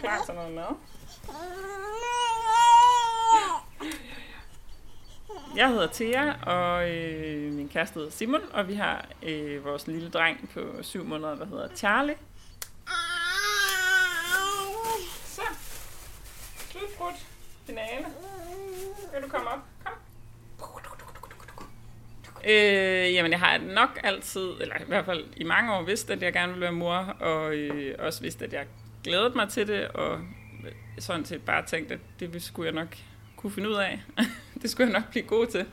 klar til noget mad? Jeg hedder Thea, og øh, min kæreste hedder Simon, og vi har øh, vores lille dreng på syv måneder, der hedder Charlie. Så. Slutbrudt. Finale. Vil du komme op? Kom. Øh, jamen, jeg har nok altid, eller i hvert fald i mange år, vidst, at jeg gerne ville være mor, og øh, også vidst, at jeg glædet mig til det, og sådan set bare tænkt, at det skulle jeg nok kunne finde ud af. det skulle jeg nok blive god til.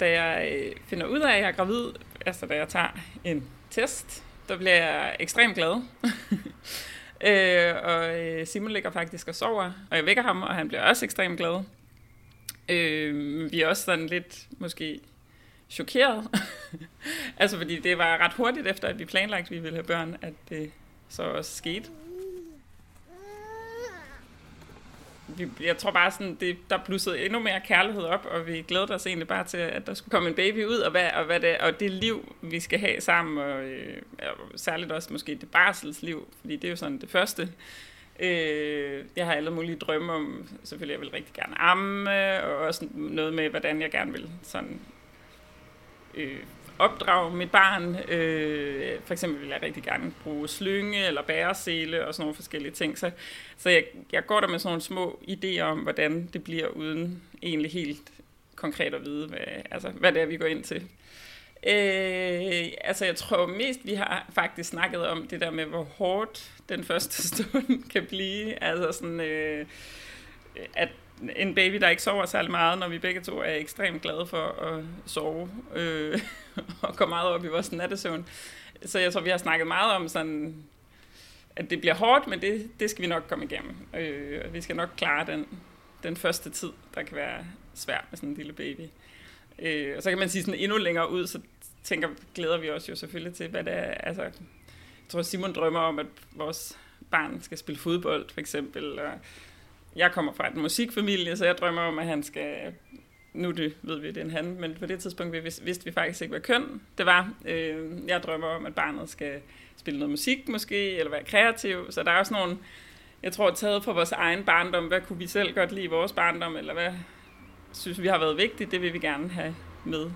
Da jeg øh, finder ud af, at jeg er gravid, altså da jeg tager en test, der bliver jeg ekstremt glad. øh, og øh, Simon ligger faktisk og sover, og jeg vækker ham, og han bliver også ekstremt glad. Øh, vi er også sådan lidt, måske chokeret. altså fordi det var ret hurtigt efter, at vi planlagde, at vi ville have børn, at øh, så også skete. vi, jeg tror bare sådan, det, der blussede endnu mere kærlighed op, og vi glæder os egentlig bare til, at der skulle komme en baby ud, og, hvad, og, hvad det, og det liv, vi skal have sammen, og, øh, og særligt også måske det barselsliv, fordi det er jo sådan det første. Øh, jeg har alle mulige drømme om, selvfølgelig jeg vil rigtig gerne amme, og også noget med, hvordan jeg gerne vil sådan øh, opdrage mit barn. Øh, for eksempel vil jeg rigtig gerne bruge slynge eller bæresele og sådan nogle forskellige ting. Så, så jeg, jeg går der med sådan nogle små idéer om, hvordan det bliver, uden egentlig helt konkret at vide, hvad, altså, hvad det er, vi går ind til. Øh, altså jeg tror mest, vi har faktisk snakket om det der med, hvor hårdt den første stund kan blive. Altså sådan, øh, at en baby, der ikke sover særlig meget, når vi begge to er ekstremt glade for at sove øh, og gå meget op i vores nattesøvn. Så jeg tror, vi har snakket meget om sådan, at det bliver hårdt, men det, det skal vi nok komme igennem. Øh, vi skal nok klare den, den første tid, der kan være svær med sådan en lille baby. Øh, og så kan man sige sådan endnu længere ud, så tænker, glæder vi os jo selvfølgelig til, hvad det er. Altså, jeg tror, Simon drømmer om, at vores barn skal spille fodbold, for eksempel, og jeg kommer fra en musikfamilie, så jeg drømmer om, at han skal... Nu det, ved vi, det er en han, men på det tidspunkt vidste vi faktisk ikke, hvad køn det var. Øh, jeg drømmer om, at barnet skal spille noget musik måske, eller være kreativ. Så der er også nogle, jeg tror, taget fra vores egen barndom. Hvad kunne vi selv godt lide i vores barndom, eller hvad synes vi har været vigtigt, det vil vi gerne have med.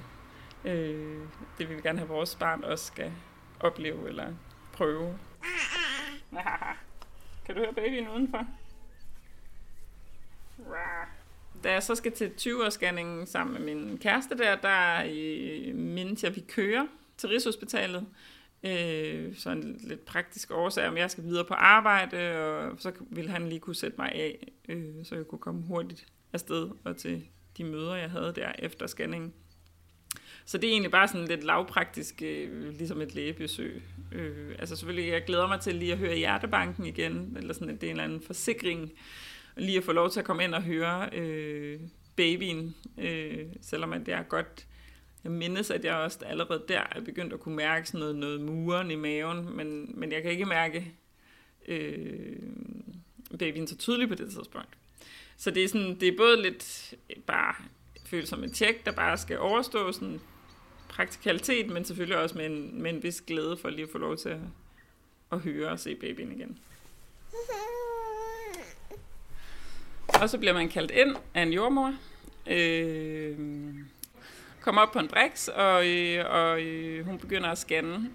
Øh, det vil vi gerne have, vores barn også skal opleve eller prøve. kan du høre babyen udenfor? Da jeg så skal til 20-årsscanningen sammen med min kæreste der, der øh, mindes jeg, at vi kører til Rigshospitalet. Øh, så en lidt praktisk årsag, om jeg skal videre på arbejde, og så vil han lige kunne sætte mig af, øh, så jeg kunne komme hurtigt afsted og til de møder, jeg havde der efter scanningen. Så det er egentlig bare sådan lidt lavpraktisk, øh, ligesom et lægebesøg. Øh, altså selvfølgelig, jeg glæder mig til lige at høre hjertebanken igen, eller sådan, at det er en eller anden forsikring, lige at få lov til at komme ind og høre øh, babyen, øh, selvom at det er godt. Jeg mindes, at jeg også allerede der er begyndt at kunne mærke sådan noget, noget muren i maven, men, men jeg kan ikke mærke øh, babyen så tydeligt på det tidspunkt. Så det er, sådan, det er både lidt bare føles som en tjek, der bare skal overstå sådan praktikalitet, men selvfølgelig også med en, med en vis glæde for lige at få lov til at, at høre og se babyen igen. Mhm. Og så bliver man kaldt ind af en jordmor. Øh, kommer op på en briks, og, øh, og øh, hun begynder at scanne.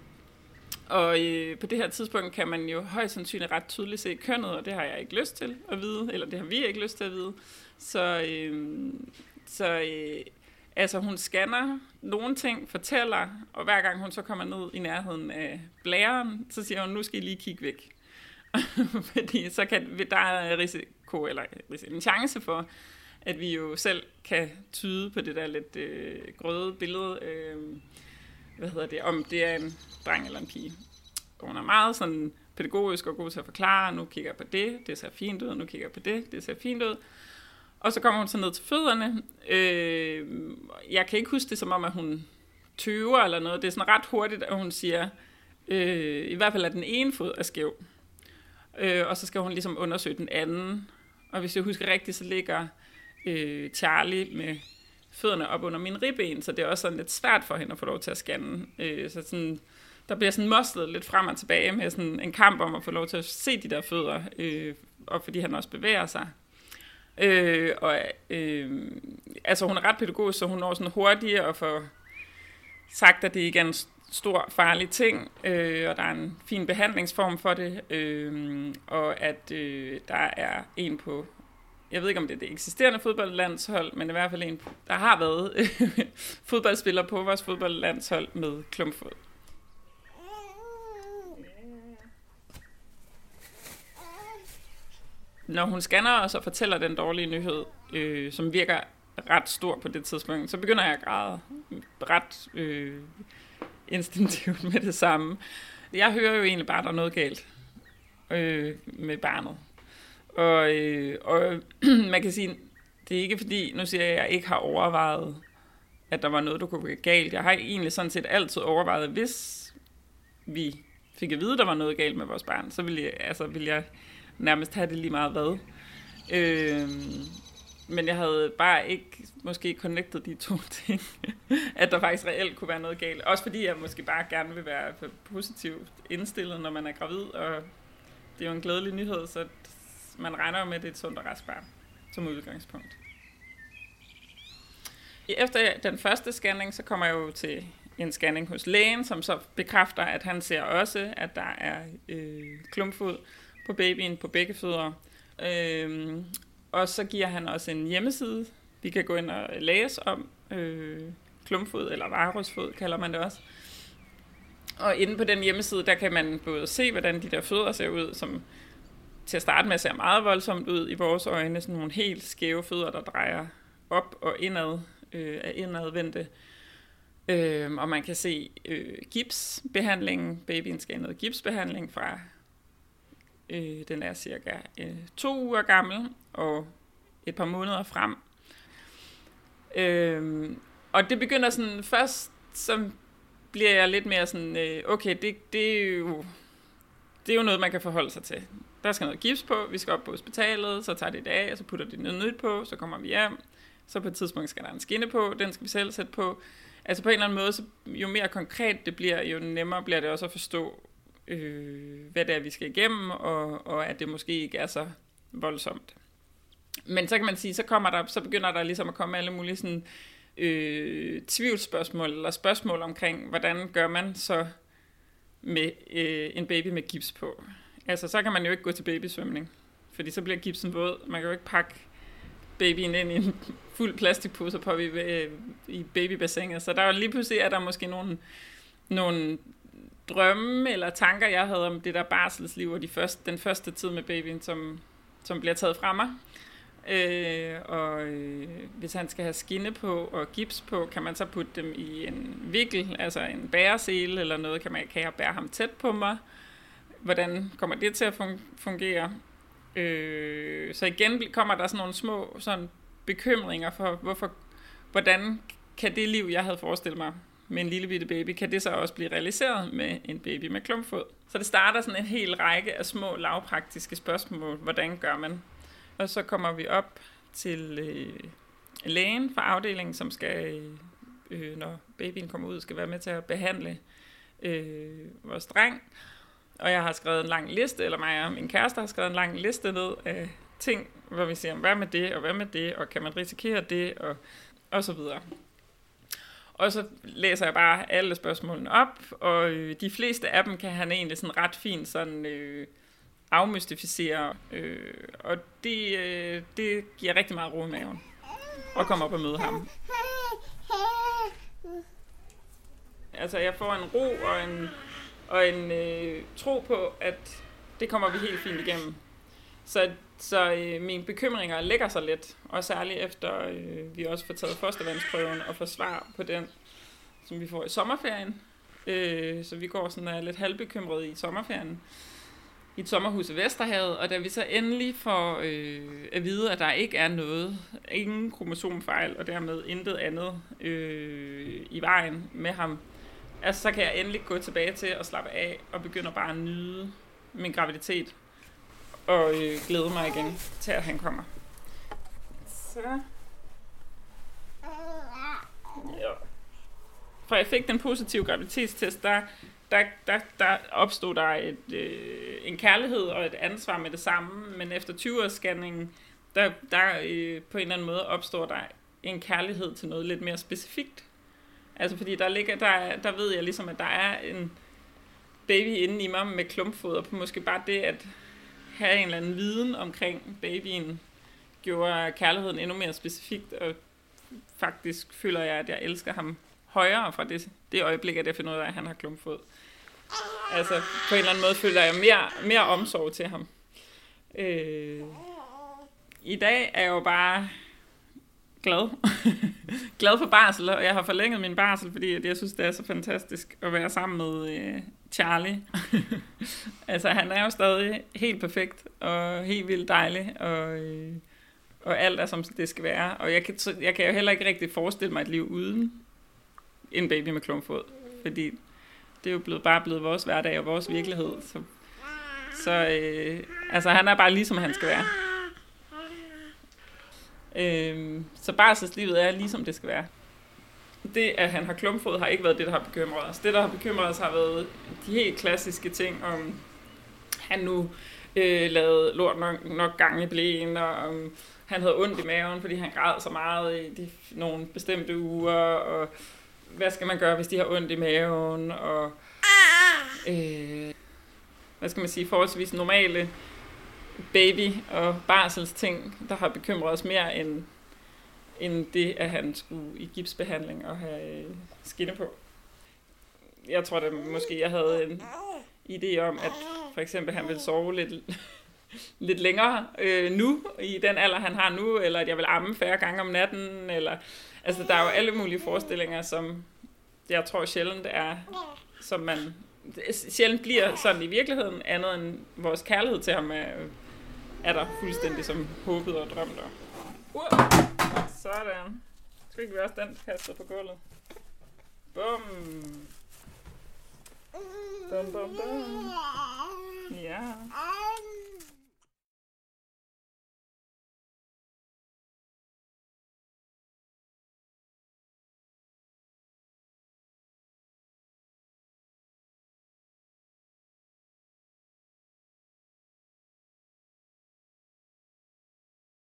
Og øh, på det her tidspunkt kan man jo højst sandsynligt ret tydeligt se kønnet, og det har jeg ikke lyst til at vide, eller det har vi ikke lyst til at vide. Så, øh, så øh, altså hun scanner nogle ting, fortæller, og hver gang hun så kommer ned i nærheden af blæren, så siger hun, nu skal I lige kigge væk. Fordi så kan, der er risiko, eller en chance for, at vi jo selv kan tyde på det der lidt øh, grøde billede, øh, hvad hedder det, om det er en dreng eller en pige. Og hun er meget sådan pædagogisk og god til at forklare, nu kigger jeg på det, det ser fint ud, nu kigger jeg på det, det ser fint ud. Og så kommer hun så ned til fødderne. Øh, jeg kan ikke huske det som om, at hun tøver eller noget. Det er sådan ret hurtigt, at hun siger, øh, i hvert fald at den ene fod er skæv. Øh, og så skal hun ligesom undersøge den anden. Og hvis jeg husker rigtigt, så ligger øh, Charlie med fødderne op under min ribben, så det er også sådan lidt svært for hende at få lov til at scanne. Øh, så sådan, der bliver sådan moslet lidt frem og tilbage med sådan en kamp om at få lov til at se de der fødder, øh, og fordi han også bevæger sig. Øh, og øh, altså hun er ret pædagogisk, så hun når sådan hurtigt og får sagt, at det ikke er en stor farlig ting, øh, og der er en fin behandlingsform for det, øh, og at øh, der er en på, jeg ved ikke om det er det eksisterende fodboldlandshold, men i hvert fald en, der har været fodboldspiller på vores fodboldlandshold med klumpfod. Når hun scanner os og fortæller den dårlige nyhed, øh, som virker ret stor på det tidspunkt, så begynder jeg at græde ret øh, instinktivt med det samme. Jeg hører jo egentlig bare, at der er noget galt øh, med barnet. Og, øh, og man kan sige, det er ikke fordi, nu siger jeg, at jeg ikke har overvejet, at der var noget, der kunne gå galt. Jeg har egentlig sådan set altid overvejet, hvis vi fik at vide, at der var noget galt med vores barn, så ville jeg, altså, ville jeg nærmest have det lige meget hvad. Øh, men jeg havde bare ikke måske connected de to ting, at der faktisk reelt kunne være noget galt. Også fordi jeg måske bare gerne vil være positivt indstillet, når man er gravid, og det er jo en glædelig nyhed, så man regner med, at det er et sundt og rask barn som udgangspunkt. Efter den første scanning, så kommer jeg jo til en scanning hos lægen, som så bekræfter, at han ser også, at der er øh, klumpfod på babyen på begge fødder. Øh, og så giver han også en hjemmeside, vi kan gå ind og læse om. Øh, klumpfod eller varusfod kalder man det også. Og inde på den hjemmeside, der kan man både se, hvordan de der fødder ser ud, som til at starte med ser meget voldsomt ud i vores øjne. Sådan nogle helt skæve fødder, der drejer op og indad, øh, er indadvendte. Øh, og man kan se øh, gipsbehandlingen. Babyen skal have noget gipsbehandling fra øh, den er cirka øh, to uger gammel og et par måneder frem. Øh, og det begynder sådan først, så bliver jeg lidt mere sådan, øh, okay, det, det, er jo, det er jo noget, man kan forholde sig til. Der skal noget gips på, vi skal op på hospitalet, så tager det et af, så putter de noget nyt på, så kommer vi hjem. Så på et tidspunkt skal der en skinne på, den skal vi selv sætte på. Altså på en eller anden måde, så jo mere konkret det bliver, jo nemmere bliver det også at forstå, øh, hvad det er, vi skal igennem, og, og at det måske ikke er så voldsomt. Men så kan man sige, så, kommer der, så begynder der ligesom at komme alle mulige sådan, øh, tvivlsspørgsmål, eller spørgsmål omkring, hvordan gør man så med øh, en baby med gips på. Altså, så kan man jo ikke gå til babysvømning, fordi så bliver gipsen våd. Man kan jo ikke pakke babyen ind i en fuld plastikpose på i, øh, i babybassinet. Så der er lige pludselig er der måske nogle, nogle drømme eller tanker, jeg havde om det der barselsliv og de første, den første tid med babyen, som, som bliver taget fra mig. Øh, og øh, hvis han skal have skinne på og gips på, kan man så putte dem i en vikkel, altså en bæresele eller noget, kan, man, kan jeg bære ham tæt på mig? Hvordan kommer det til at fungere? Øh, så igen kommer der sådan nogle små sådan bekymringer for, hvorfor, hvordan kan det liv, jeg havde forestillet mig med en lille bitte baby, kan det så også blive realiseret med en baby med klumpfod? Så det starter sådan en hel række af små lavpraktiske spørgsmål. Hvordan gør man? Og så kommer vi op til øh, lægen fra afdelingen, som skal, øh, når babyen kommer ud, skal være med til at behandle øh, vores dreng. Og jeg har skrevet en lang liste, eller mig og min kæreste har skrevet en lang liste ned af ting, hvor vi siger, hvad med det, og hvad med det, og kan man risikere det, og, og så videre. Og så læser jeg bare alle spørgsmålene op, og øh, de fleste af dem kan han egentlig sådan ret fint sådan øh, afmystificere, øh, og det, øh, det giver rigtig meget ro i maven at komme op og møde ham. Altså jeg får en ro og en, og en øh, tro på, at det kommer vi helt fint igennem. Så, så øh, mine bekymringer lægger sig lidt, og særligt efter øh, vi også får taget førstevandsprøven og får svar på den, som vi får i sommerferien. Øh, så vi går sådan er lidt halvbekymret i sommerferien i et sommerhus i Vesterhavet, og da vi så endelig får øh, at vide, at der ikke er noget, ingen kromosomfejl, og dermed intet andet øh, i vejen med ham, altså så kan jeg endelig gå tilbage til at slappe af, og begynde bare at nyde min graviditet, og øh, glæde mig igen til, at han kommer. Så. Ja. For jeg fik den positive graviditetstest, der der, der, der opstod der et, øh, en kærlighed og et ansvar med det samme, men efter 20-årsscanningen, der, der øh, på en eller anden måde opstår der en kærlighed til noget lidt mere specifikt. Altså fordi der ligger, der, der ved jeg ligesom, at der er en baby inde i mig med klumpfoder på måske bare det at have en eller anden viden omkring babyen, gjorde kærligheden endnu mere specifikt, og faktisk føler jeg, at jeg elsker ham højere fra det, det øjeblik, at jeg finder ud af, at han har klumpfod. Altså, på en eller anden måde føler jeg mere, mere omsorg til ham. Øh, I dag er jeg jo bare glad. glad for barsel, og jeg har forlænget min barsel, fordi jeg synes, det er så fantastisk at være sammen med øh, Charlie. altså, han er jo stadig helt perfekt, og helt vildt dejlig, og, øh, og alt er, som det skal være. Og jeg kan, jeg kan jo heller ikke rigtig forestille mig et liv uden en baby med klumpfod, fordi det er jo blevet, bare blevet vores hverdag og vores virkelighed. Så, så øh, altså, han er bare ligesom han skal være. Øh, så barselslivet er ligesom det skal være. Det, at han har klumpfod, har ikke været det, der har bekymret os. Det, der har bekymret os, har været de helt klassiske ting om, han nu øh, lavede lort nok, nok gange i blæen, og om han havde ondt i maven, fordi han græd så meget i de, nogle bestemte uger, og hvad skal man gøre, hvis de har ondt i maven, og øh, hvad skal man sige, forholdsvis normale baby- og barselsting, der har bekymret os mere end, end det, at han skulle i gipsbehandling og have øh, skinne på. Jeg tror da måske, jeg havde en idé om, at for eksempel han ville sove lidt, lidt længere øh, nu, i den alder, han har nu, eller at jeg vil amme færre gange om natten, eller altså der er jo alle mulige forestillinger, som jeg tror sjældent er, som man sjældent bliver sådan i virkeligheden, andet end vores kærlighed til ham er, er der fuldstændig som håbet og drømt om. Uh, sådan. Skal ikke vi også den kastet på gulvet? Bum. Bum, bum, bum. Ja.